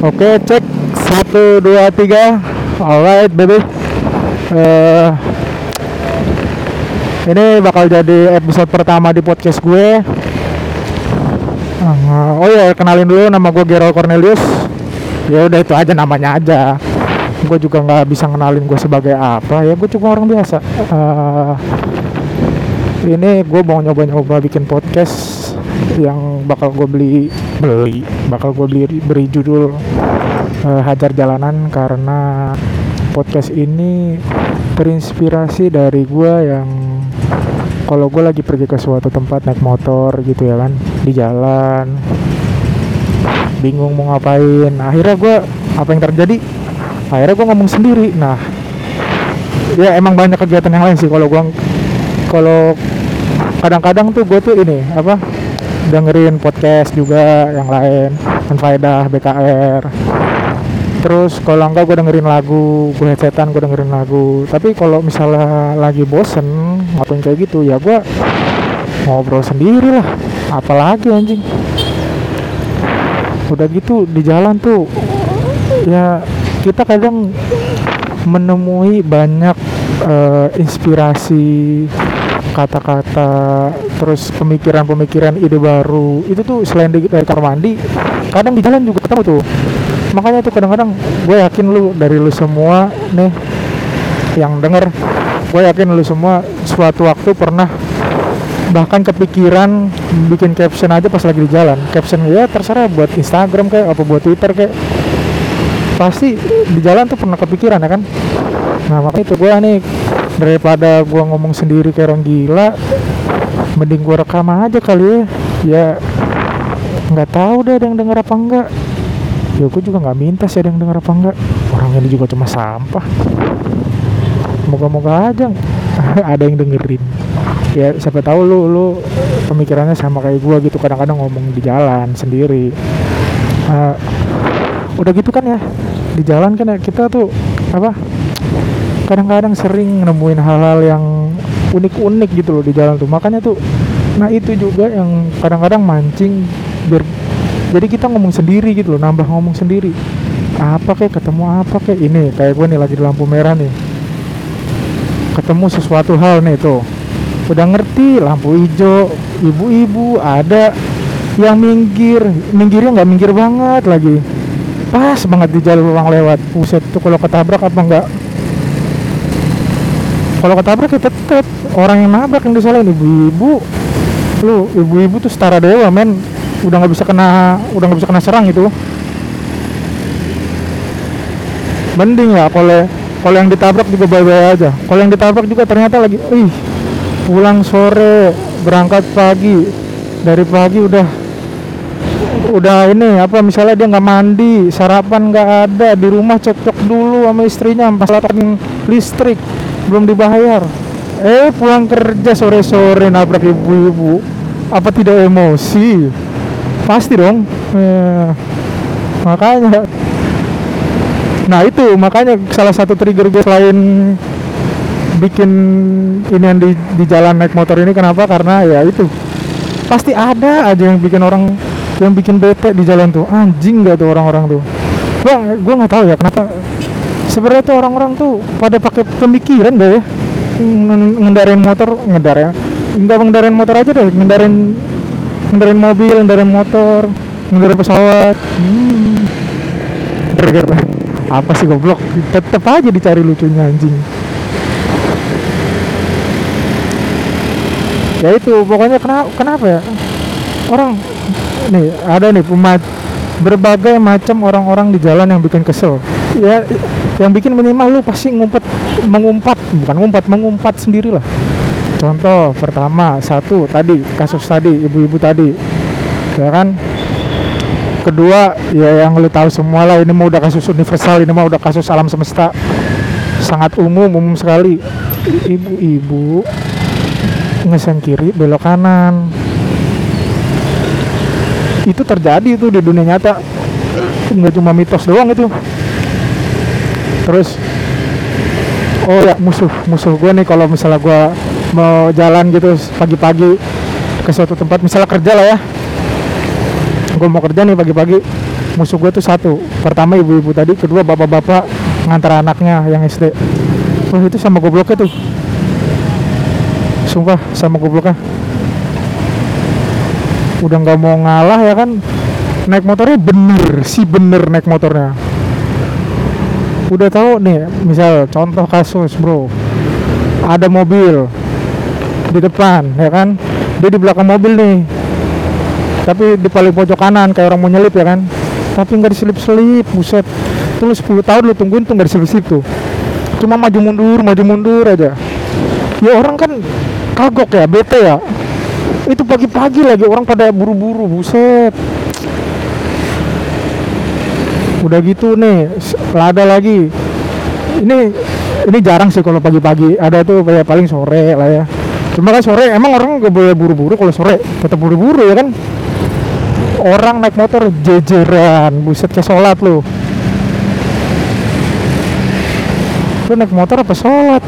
Oke, cek satu dua tiga. Alright, baby. Eh, ini bakal jadi episode pertama di podcast gue. Ah, oh ya, kenalin dulu nama gue Gerald Cornelius. Ya udah itu aja namanya aja. Gue juga nggak bisa kenalin gue sebagai apa ya. Gue cuma orang biasa. Eh, ini gue mau nyoba-nyoba bikin podcast yang bakal gue beli beli bakal gue beli beri judul eh, hajar jalanan karena podcast ini terinspirasi dari gue yang kalau gue lagi pergi ke suatu tempat naik motor gitu ya kan di jalan bingung mau ngapain. Akhirnya gue apa yang terjadi? Akhirnya gue ngomong sendiri. Nah ya emang banyak kegiatan yang lain sih. Kalau gue kalau kadang-kadang tuh gue tuh ini apa dengerin podcast juga yang lain. Faedah BKR terus kalau enggak gue dengerin lagu gue headsetan gue dengerin lagu. Tapi kalau misalnya lagi bosen ngapain kayak gitu ya gue ngobrol sendiri lah apalagi anjing? Udah gitu di jalan tuh ya kita kadang menemui banyak eh, inspirasi kata-kata terus pemikiran-pemikiran ide baru. Itu tuh selain dari kamar mandi kadang di jalan juga ketemu tuh makanya tuh kadang-kadang gue yakin lu dari lu semua nih yang denger gue yakin lu semua suatu waktu pernah bahkan kepikiran bikin caption aja pas lagi di jalan. Caption ya terserah buat Instagram kayak apa buat Twitter kayak pasti di jalan tuh pernah kepikiran ya kan? Nah makanya itu gue nih daripada gua ngomong sendiri kayak orang gila mending gua rekam aja kali ya. Ya nggak tahu deh ada yang denger apa enggak ya gua juga nggak minta sih ada yang denger apa enggak. Orang ini juga cuma sampah. Moga-moga aja ada yang dengerin. Ya siapa tahu lu lu pemikirannya sama kayak gua gitu. Kadang-kadang ngomong di jalan sendiri. Uh, udah gitu kan ya? Di jalan kan ya kita tuh apa kadang-kadang sering nemuin hal-hal yang unik-unik gitu loh di jalan tuh. Makanya tuh nah itu juga yang kadang-kadang mancing biar jadi kita ngomong sendiri gitu loh nambah ngomong sendiri. Apa kayak ketemu apa kayak ini kayak gue nih lagi di lampu merah nih. Ketemu sesuatu hal nih tuh. Udah ngerti lampu hijau ibu-ibu ada yang minggir. Minggirnya nggak minggir banget lagi. Pas banget di jalur orang lewat. Puset tuh kalau ketabrak apa enggak kalau ketabrak ya tetep. Orang yang nabrak yang disalahin ibu-ibu. Lu ibu-ibu tuh setara dewa men udah nggak bisa kena udah nggak bisa kena serang itu mending ya kalau kalau yang ditabrak juga bye-bye aja. Kalau yang ditabrak juga ternyata lagi ih pulang sore berangkat pagi. Dari pagi udah udah ini apa misalnya dia nggak mandi sarapan nggak ada di rumah cocok dulu sama istrinya pas listrik belum dibayar. Eh pulang kerja sore-sore nabrak ibu-ibu. Apa tidak emosi pasti dong. Eh, makanya. Nah itu. Makanya salah satu trigger gue selain bikin ini yang di, di jalan naik motor ini kenapa? Karena ya itu. Pasti ada aja yang bikin orang yang bikin bete di jalan tuh. Anjing nggak tuh orang-orang tuh. Gua gua nggak tahu ya kenapa. Sebenarnya tuh orang-orang tuh pada pakai pemikiran deh ya? Ngendarain motor ngendarain nggak ngendarain motor aja deh ngendarain ngendarain mobil ngendarain motor ngendarain pesawat. Hmm. Apa sih goblok? Tetep aja dicari lucunya anjing. Ya itu pokoknya kenapa kenapa ya? Orang nih ada nih pemat berbagai macam orang-orang di jalan yang bikin kesel. Ya yang bikin minimal lu pasti ngumpet mengumpat bukan ngumpat mengumpat sendiri lah contoh pertama satu tadi kasus tadi ibu-ibu tadi. Ya kan? Kedua ya yang lu tahu semua lah ini mau udah kasus universal ini mau udah kasus alam semesta. Sangat umum umum sekali. Ibu-ibu ngesen kiri belok kanan. Itu terjadi itu di dunia nyata. Nggak cuma mitos doang itu. Terus oh ya musuh musuh gue nih kalau misalnya gue mau jalan gitu pagi-pagi ke suatu tempat misalnya kerja lah ya. Gue mau kerja nih pagi-pagi. Musuh gue tuh satu. Pertama ibu-ibu tadi kedua bapak-bapak ngantar anaknya yang SD wah itu sama gobloknya tuh. Sumpah sama gobloknya. Udah nggak mau ngalah ya kan? Naik motornya bener sih bener naik motornya. Udah tahu nih misal contoh kasus bro. Ada mobil di depan ya kan? Dia di belakang mobil nih. Tapi di paling pojok kanan kayak orang mau nyelip ya kan? Tapi nggak diselip-selip buset. Itu lu 10 tahun lu tungguin tuh nggak diselip-selip tuh. Cuma maju mundur maju mundur aja. Ya orang kan kagok ya bete ya. Itu pagi-pagi lagi orang pada buru-buru buset. Udah gitu nih s- ada lagi. Ini ini jarang sih kalau pagi-pagi. Ada tuh kayak paling sore lah ya cuma kan sore emang orang gak boleh buru-buru kalau sore. Tetap buru-buru ya kan? Orang naik motor jejeran buset kayak sholat lu. Lu naik motor apa sholat?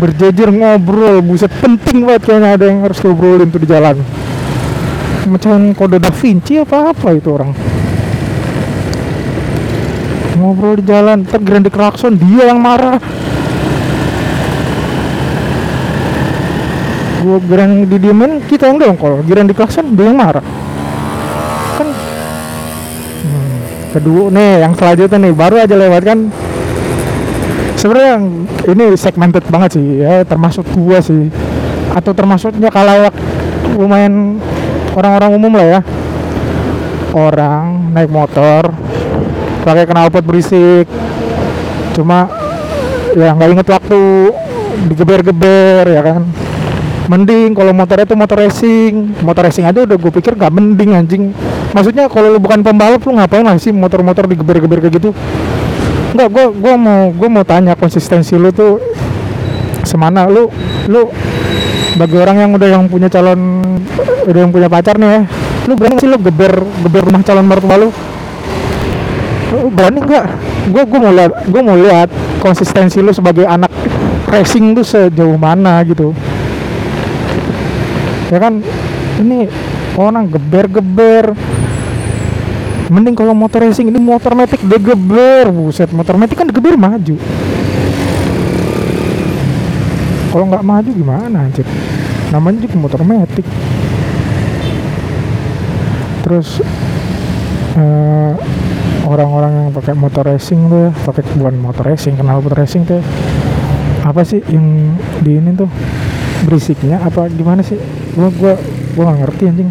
Berjejer ngobrol buset penting banget kayaknya ada yang harus ngobrolin tuh di jalan. Mecahin kode Da Vinci apa apa itu orang. Ngobrol di jalan grand klakson dia yang marah gua grand didiemin kita yang dongkol. Grand klakson dia yang marah. Kan Hmm, kedua nih yang selanjutnya nih baru aja lewat kan. Sebenarnya ini segmented banget sih ya termasuk gua sih. Atau termasuknya kalau lumayan orang-orang umum lah ya. Orang naik motor pakai knalpot berisik. Cuma ya nggak inget waktu digeber-geber ya kan mending kalau motornya itu motor racing. Motor racing aja udah gue pikir nggak mending anjing. Maksudnya kalau lu bukan pembalap lu ngapain lah sih motor-motor digeber-geber kayak gitu? Enggak, gue gua mau gue mau tanya konsistensi lu tuh semana. Lu lu bagi orang yang udah yang punya calon udah yang punya pacar nih ya lu berani sih lu geber geber rumah calon mertua lu? Lu berani nggak? Gue gue mau lihat gue mau lihat konsistensi lu sebagai anak racing tuh sejauh mana gitu ya kan? Ini orang geber-geber. Mending kalau motor racing ini motor metik digeber buset motor metik kan digeber maju. Kalau nggak maju gimana anjir? Namanya juga motor metik. Terus eh, orang-orang yang pakai motor racing tuh pakai bukan motor racing kenal motor racing tuh apa sih yang di ini tuh berisiknya apa gimana sih? Gua gua gua nggak ngerti anjing.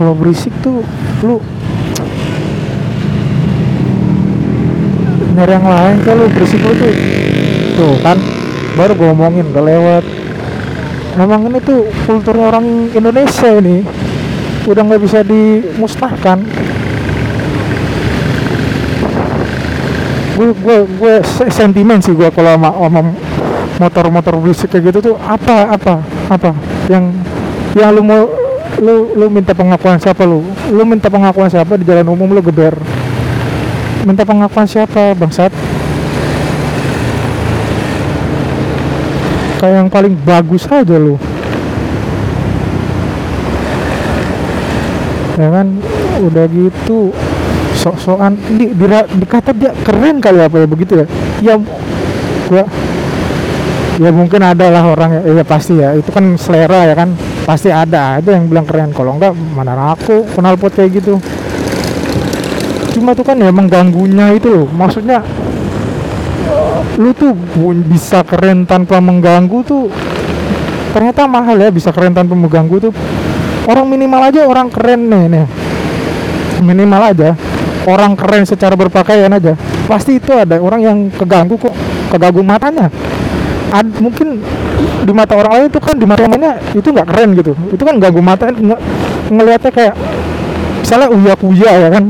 Kalau berisik tuh lu nyari yang lain kalau berisik lu tuh. Tuh kan baru gua ngomongin udah lewat. Emang ini tuh kulturnya orang Indonesia ini. Udah nggak bisa dimusnahkan gue gue gue se- sentimen sih gue kalau sama, sama motor-motor berisik kayak gitu tuh apa apa apa? Yang yang lu mau lu lu minta pengakuan siapa lu? Lu minta pengakuan siapa di jalan umum lu geber? Minta pengakuan siapa bangsat? Kayak yang paling bagus aja lu. Ya kan? Udah gitu sok-sokan. Di, di, dikata dia keren kali apa ya begitu ya? Ya gua ya mungkin ada lah orang ya, ya pasti ya. Itu kan selera ya kan? Pasti ada aja yang bilang keren. Kalau enggak mana aku kenal pot kayak gitu. Cuma tuh kan ya mengganggunya itu loh. Maksudnya lu tuh bisa keren tanpa mengganggu tuh ternyata mahal ya bisa keren tanpa mengganggu tuh. Orang minimal aja orang keren nih nih. Minimal aja orang keren secara berpakaian aja pasti itu ada orang yang keganggu kok keganggu matanya. Ad, mungkin di mata orang lain itu kan di mata lainnya itu nggak keren gitu. Itu kan ganggu mata nge- ngelihatnya kayak misalnya uya kuya ya kan.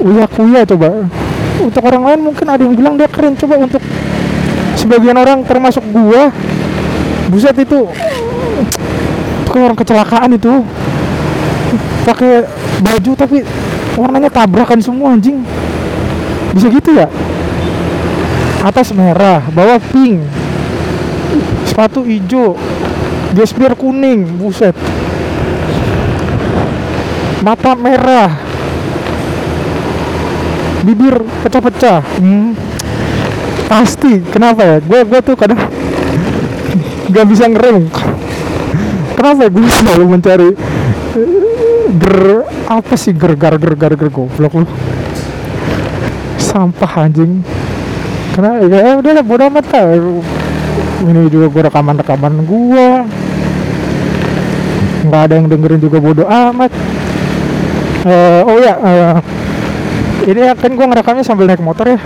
Uya kuya coba. Untuk orang lain mungkin ada yang bilang dia keren coba untuk sebagian orang termasuk gua buset itu itu kayak orang kecelakaan itu. Pakai baju tapi warnanya tabrakan semua anjing. Bisa gitu ya? Atas merah bawah pink. Sepatu hijau. Gesper kuning buset. Mata merah. Bibir pecah-pecah. Hmm. pasti. Kenapa ya? Gue gue tuh kadang nggak bisa ngerem. Kenapa ya? Gue selalu mencari eh, ger apa sih ger gar ger gar ger goblok lu? Sampah anjing. Karena ya udah lah bodo amat lah. Ini juga gue rekaman rekaman gue nggak ada yang dengerin juga bodo amat. Eh, oh ya eh, ini kan gue ngerekamnya sambil naik motor ya.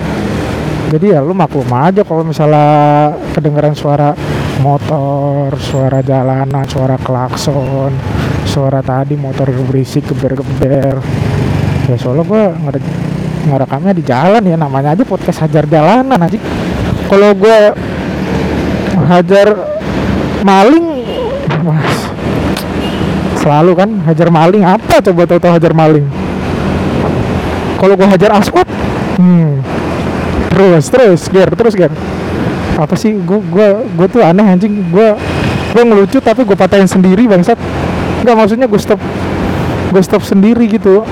Jadi ya lu maklum aja kalau misalnya kedengeran suara motor suara jalanan suara klakson suara tadi motor berisik geber-geber. Ya soalnya gue ngere ngerekamnya di jalan ya namanya aja podcast hajar jalanan aja kalau gue hajar maling mas selalu kan hajar maling apa coba tahu-tahu hajar maling? Kalau gue hajar aswad hmm terus terus ger terus ger. Apa sih gue gue gue tuh aneh anjing. Gue gue ngelucu tapi gue patahin sendiri bangsat nggak maksudnya gue stop gue stop sendiri gitu.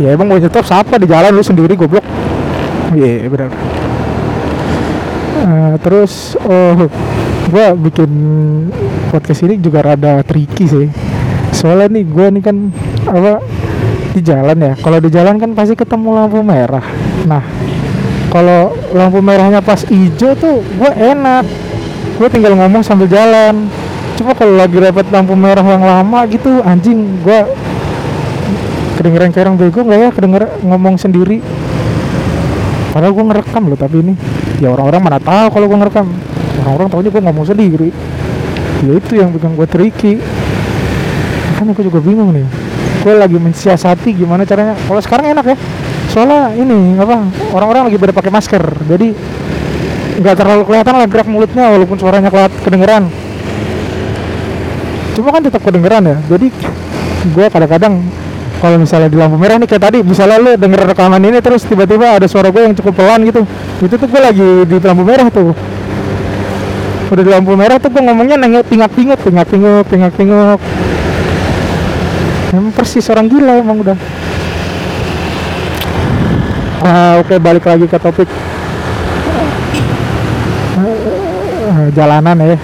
Ya emang mau nyetop siapa di jalan lu sendiri goblok. Iya yeah, benar. Eh, terus oh gue bikin podcast ini juga rada tricky sih. Soalnya nih gue nih kan apa di jalan ya. Kalau di jalan kan pasti ketemu lampu merah. Nah kalau lampu merahnya pas hijau tuh gue enak. Gue tinggal ngomong sambil jalan cuma kalau lagi dapat lampu merah yang lama gitu anjing gue kedengeran kayak orang bego nggak ya? Kedenger ngomong sendiri. Padahal gue ngerekam loh tapi ini. Ya orang-orang mana tahu kalau gue ngerekam. Orang-orang tahunya gue ngomong sendiri. Ya itu yang bikin gue tricky. Makanya gue juga bingung nih. Gue lagi mensiasati gimana caranya. Kalau sekarang enak ya. Soalnya ini apa orang-orang lagi pada pakai masker. Jadi nggak terlalu kelihatan lah gerak mulutnya walaupun suaranya kelihatan kedengeran cuma kan tetap kedengeran ya. Jadi gue kadang-kadang kalau misalnya di lampu merah nih kayak tadi misalnya lu denger rekaman ini terus tiba-tiba ada suara gue yang cukup pelan gitu. Itu tuh gue lagi di lampu merah tuh. Udah di lampu merah tuh gue ngomongnya nengok pingak-pinguk pingak-pinguk pingak-pinguk emang persis orang gila emang udah. Ah, oke balik lagi ke topik. Eh, jalanan ya.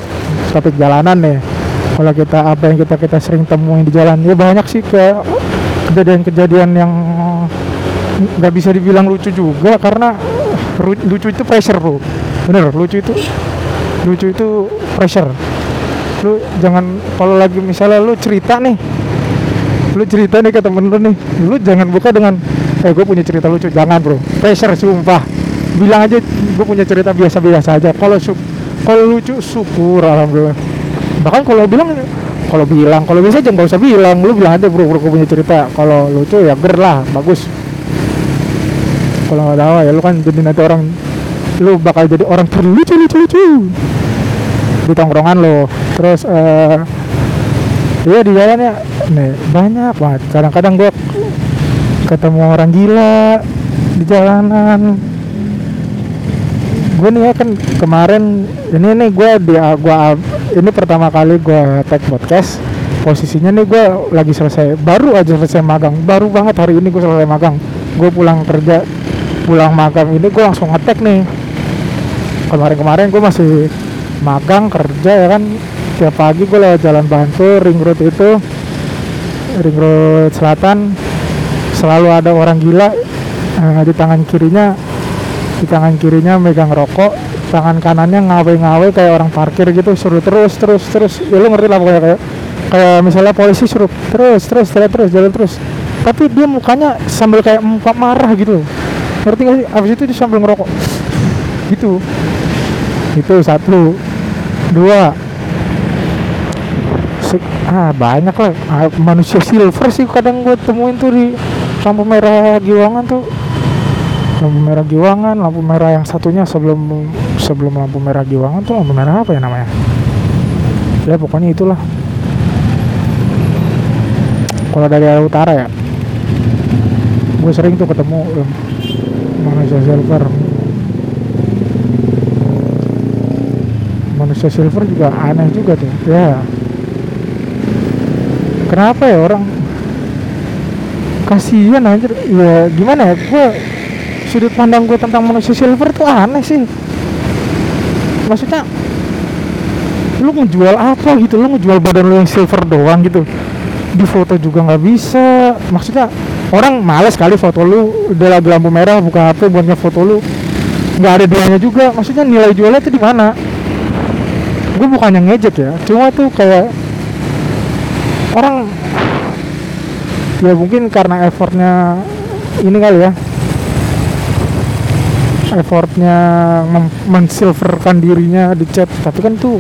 Topik jalanan nih kalau kita apa yang kita kita sering temuin di jalan ya banyak sih kayak kejadian-kejadian yang nggak bisa dibilang lucu juga karena lucu itu pressure bro. Bener lucu itu lucu itu pressure. Lu jangan kalau lagi misalnya lu cerita nih lu cerita nih ke temen lu nih lu jangan buka dengan eh gue punya cerita lucu. Jangan bro. Pressure sumpah. Bilang aja gue punya cerita biasa-biasa aja. Kalau kalau lucu syukur alhamdulillah bahkan kalau bilang kalau bilang kalau bisa jangan nggak usah bilang. Lu bilang aja bro bro gue punya cerita. Kalau lucu ya ger lah bagus. Kalau nggak tahu ya lu kan jadi nanti orang lu bakal jadi orang terlucu lucu lucu. Di tongkrongan lo terus eh iya di jalan ya. Nih banyak banget. Kadang-kadang gue ketemu orang gila di jalanan. Gue nih ya kan kemarin ini nih gue di gua ini pertama kali gue tag podcast. Posisinya nih gue lagi selesai baru aja selesai magang. Baru banget hari ini gue selesai magang. Gue pulang kerja pulang magang ini gue langsung ngetek nih. Kemarin-kemarin gue masih magang kerja ya kan. Tiap pagi gue lewat jalan Bantul ring road itu. Ring road selatan. Selalu ada orang gila eh, di tangan kirinya di tangan kirinya megang rokok tangan kanannya ngawe-ngawe kayak orang parkir gitu suruh terus terus terus. Ya lu ngerti lah pokoknya kayak kayak misalnya polisi suruh terus terus jalan terus jalan terus. Tapi dia mukanya sambil kayak muka marah gitu. Ngerti gak sih? Abis itu dia sambil ngerokok. Gitu. Itu satu. Dua. Ah banyak lah. Ah, manusia silver sih kadang gue temuin tuh di lampu merah Giwangan tuh. Lampu merah Giwangan lampu merah yang satunya sebelum sebelum lampu merah Giwangan tuh lampu merah apa ya namanya? Ya pokoknya itulah. Kalau dari arah utara ya. Gue sering tuh ketemu em, manusia silver. Manusia silver juga aneh juga tuh. Ya. Kenapa ya orang kasihan anjir? Ya gimana ya? Gue sudut pandang gue tentang manusia silver tuh aneh sih maksudnya lu ngejual apa gitu? Lu ngejual badan lu yang silver doang gitu? Di foto juga nggak bisa. Maksudnya orang males kali foto lu. Udah lagi lampu merah buka HP buatnya foto lu. Nggak ada duanya juga. Maksudnya nilai jualnya itu di mana? Gue bukannya ngejek ya. Cuma tuh kayak orang ya mungkin karena effortnya ini kali ya effortnya mensilverkan dirinya di chat. Tapi kan tuh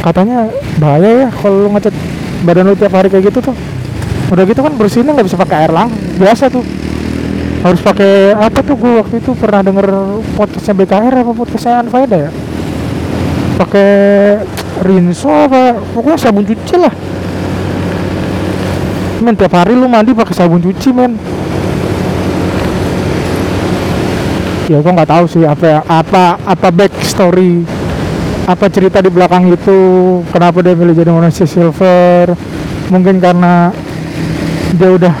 katanya bahaya ya kalau lu ngecat badan lu tiap hari kayak gitu tuh. Udah gitu kan bersihinnya nggak bisa pakai air lang biasa tuh. Harus pakai apa tuh? Gue waktu itu pernah denger podcastnya BKR apa podcastnya Anfaida ya? Pakai rinso apa? Pokoknya sabun cuci lah. Men tiap hari lu mandi pakai sabun cuci men ya gua nggak tahu sih apa apa apa back story apa cerita di belakang itu kenapa dia milih jadi manusia silver. Mungkin karena dia udah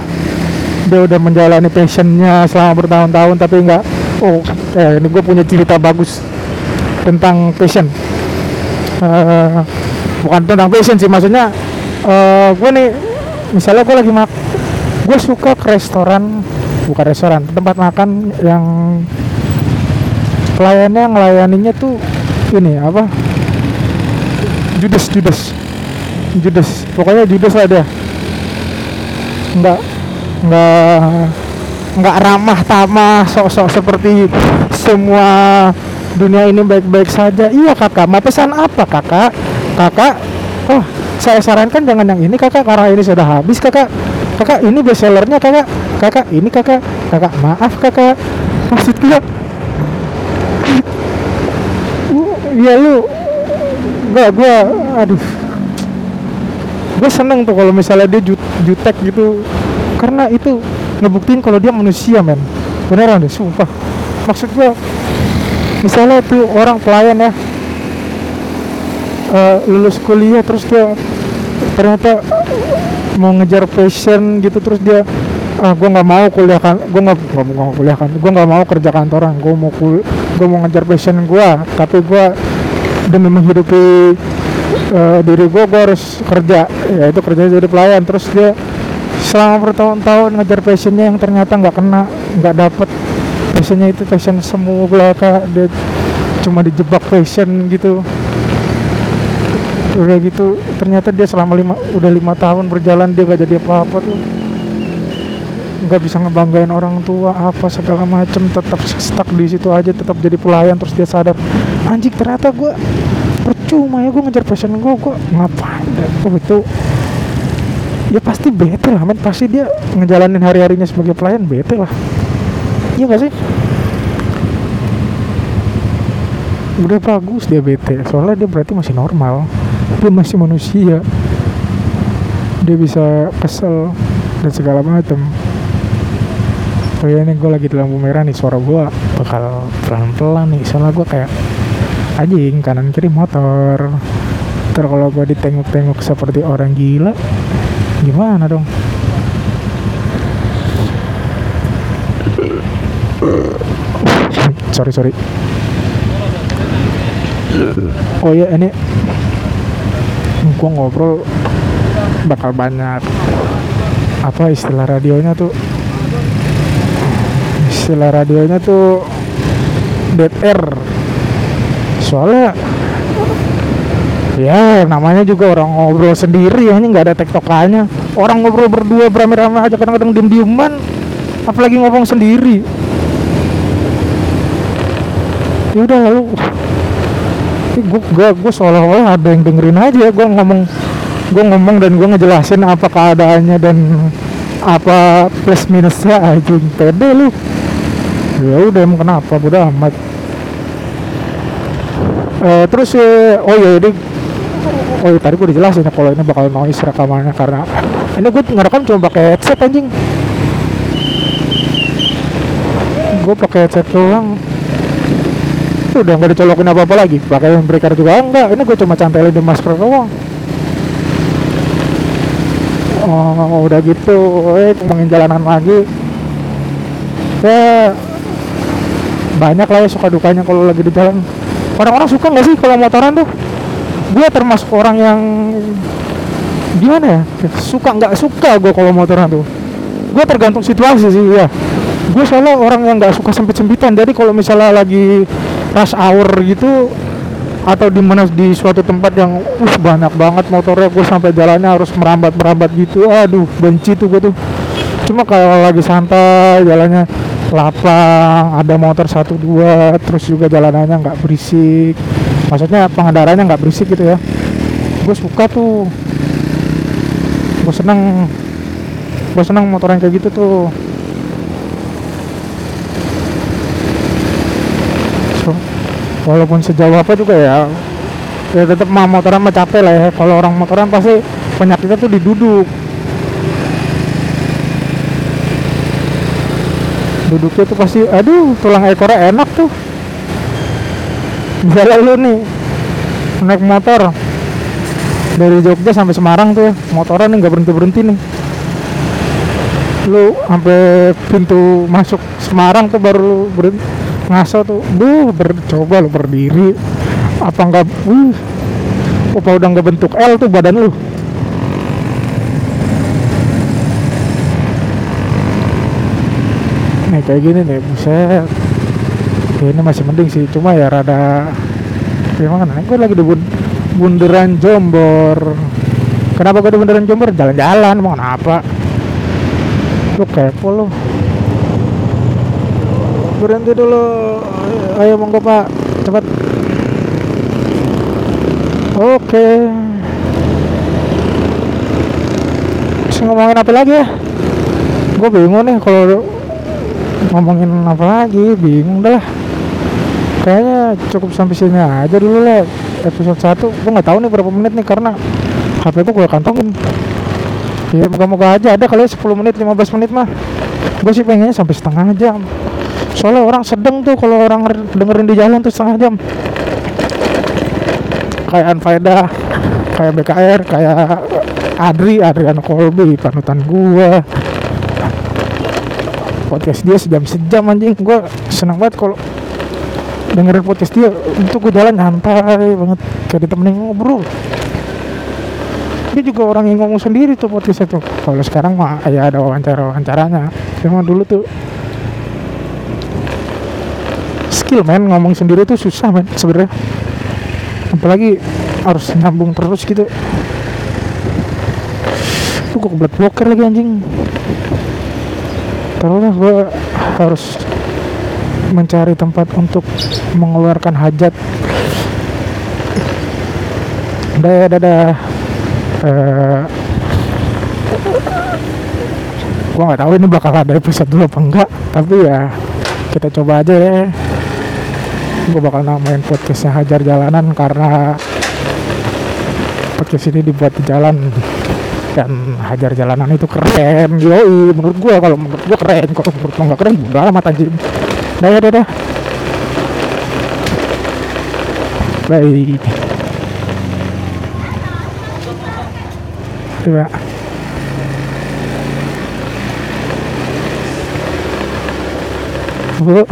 dia udah menjalani passionnya selama bertahun-tahun tapi nggak oh eh, ini gue punya cerita bagus tentang passion. Eh, bukan tentang passion sih maksudnya eh gue nih misalnya gue lagi mak gue suka ke restoran bukan restoran tempat makan yang pelayannya ngelayaninya tuh ini apa? Judes judes judes pokoknya judes lah dia. Nggak nggak nggak ramah tamah sok-sok seperti semua dunia ini baik-baik saja. Iya kakak. Mau pesan apa kakak? Kakak oh saya sarankan jangan yang ini kakak. Karena ini sudah habis kakak. Kakak ini best sellernya kakak. Kakak ini kakak. Kakak maaf kakak. Maksudnya Uh, iya lu. Gua gua aduh. Gue seneng tuh kalau misalnya dia jut, jutek gitu. Karena itu ngebuktiin kalau dia manusia men. Beneran deh sumpah. Maksud gue misalnya tuh orang pelayan ya eh, lulus kuliah terus dia ternyata mau ngejar passion gitu terus dia ah gue nggak mau kuliah kan gue nggak nggak mau kuliah kan gue nggak mau kerja kantoran gue mau kul gue mau ngejar passion gue tapi gue demi menghidupi eh, diri gue gue harus kerja. Ya itu kerja jadi pelayan. Terus dia selama bertahun-tahun ngejar passionnya yang ternyata nggak kena nggak dapet. Passionnya itu passion semu belaka dia cuma dijebak passion gitu. Udah gitu ternyata dia selama lima udah lima tahun berjalan dia gak jadi apa-apa tuh nggak bisa ngebanggain orang tua apa segala macem tetap stuck di situ aja tetap jadi pelayan terus dia sadar anjing ternyata gue percuma ya gue ngejar passion gue gue ngapain oh, itu ya pasti bete lah men. Pasti dia ngejalanin hari-harinya sebagai pelayan bete lah. Iya gak sih? Udah bagus dia bete soalnya dia berarti masih normal. Dia masih manusia. Dia bisa kesel dan segala macam oh ya ini gue lagi di lampu merah nih suara gue bakal pelan-pelan nih. Soalnya gue kayak anjing kanan kiri motor. Ntar kalau gue ditengok-tengok seperti orang gila gimana dong? Sorry sorry. Oh ya ini gua ngobrol bakal banyak apa istilah radionya tuh istilah radionya tuh dead air. Soalnya ya namanya juga orang ngobrol sendiri ya ini nggak ada tektokannya. Orang ngobrol berdua beramai-ramai aja kadang-kadang diem-dieman apalagi ngomong sendiri. Ya udah lalu gue gue gue seolah-olah ada yang dengerin aja gue ngomong gue ngomong dan gue ngejelasin apa keadaannya dan apa plus minusnya aja pede lu ya udah emang kenapa? Udah amat. Eh, terus eh, oh ya ini oh ya, tadi gue udah jelasin ya kalau ini bakal noise rekamannya karena ini gue ngerekam cuma pakai headset anjing. Gue pakai headset doang. Udah nggak dicolokin apa apa lagi. Pakai breaker juga enggak. Ini gue cuma cantelin di masker doang. Oh, udah gitu. Eh ngomongin jalanan lagi. Ya banyak lah ya suka dukanya kalau lagi di jalan. Orang-orang suka nggak sih kalau motoran tuh? Gue termasuk orang yang gimana ya? Suka nggak suka gue kalau motoran tuh. Gue tergantung situasi sih ya gue soalnya orang yang nggak suka sempit sempitan jadi kalau misalnya lagi rush hour gitu atau di mana di suatu tempat yang uh banyak banget motornya gue sampai jalannya harus merambat merambat gitu. Aduh benci tuh gue tuh. Cuma kalau lagi santai jalannya lapang ada motor satu dua terus juga jalanannya nggak berisik. Maksudnya pengendaranya nggak berisik gitu ya. Gue suka tuh. Gue seneng. Gue seneng motoran kayak gitu tuh. So, walaupun sejauh apa juga ya ya tetap mah motoran mah capek lah ya. Kalau orang motoran pasti penyakitnya tuh diduduk duduknya tuh pasti aduh tulang ekornya enak tuh. Misalnya lu nih naik motor. Dari Jogja sampai Semarang tuh motoran nih nggak berhenti berhenti nih. Lu sampai pintu masuk Semarang tuh baru berhenti ngaso tuh duh ber, coba lu berdiri. Apa enggak uh, apa udah nggak bentuk L tuh badan lu nih kayak gini nih buset ya, ini masih mending sih cuma ya rada gimana gue lagi di bun Jombor. Kenapa gue di bundaran Jombor? Jalan-jalan mau kenapa? Lu kepo lu. Berhenti dulu. Ayo monggo pak. Cepat. Oke. Terus ngomongin apa lagi ya? Gue bingung nih kalau ngomongin apa lagi? Bingung dah kayaknya cukup sampai sini aja dulu lah episode 1 gue nggak tahu nih berapa menit nih karena HP gue gue kantongin. Ya moga-moga aja ada kali ya 10 menit 15 menit mah. Gue sih pengennya sampai setengah jam. Soalnya orang sedang tuh kalau orang dengerin di jalan tuh setengah jam. Kayak Anfaedah kayak BKR kayak Adri Adrian Kolbi panutan gua podcast dia sejam sejam anjing. Gua seneng banget kalau dengerin podcast dia. Untuk gue jalan nyantai banget. Kayak ditemenin ngobrol. Dia juga orang yang ngomong sendiri tuh podcast itu. Kalau sekarang mah ya ada wawancara wawancaranya cuma dulu tuh skill men. Ngomong sendiri tuh susah men sebenarnya. Apalagi harus nyambung terus gitu. Gue kebelet blocker lagi anjing terus gue harus mencari tempat untuk mengeluarkan hajat. Dadah dadah uh, gue nggak tahu ini bakal ada episode dulu apa enggak tapi ya kita coba aja ya. Gue bakal namain podcastnya Hajar Jalanan karena podcast ini dibuat di jalan dan Hajar Jalanan itu keren yoi. Menurut gue kalau menurut gue keren. Kalau menurut lo nggak keren bodo amat anjing. Dah ya dah dah baik. Coba. Bu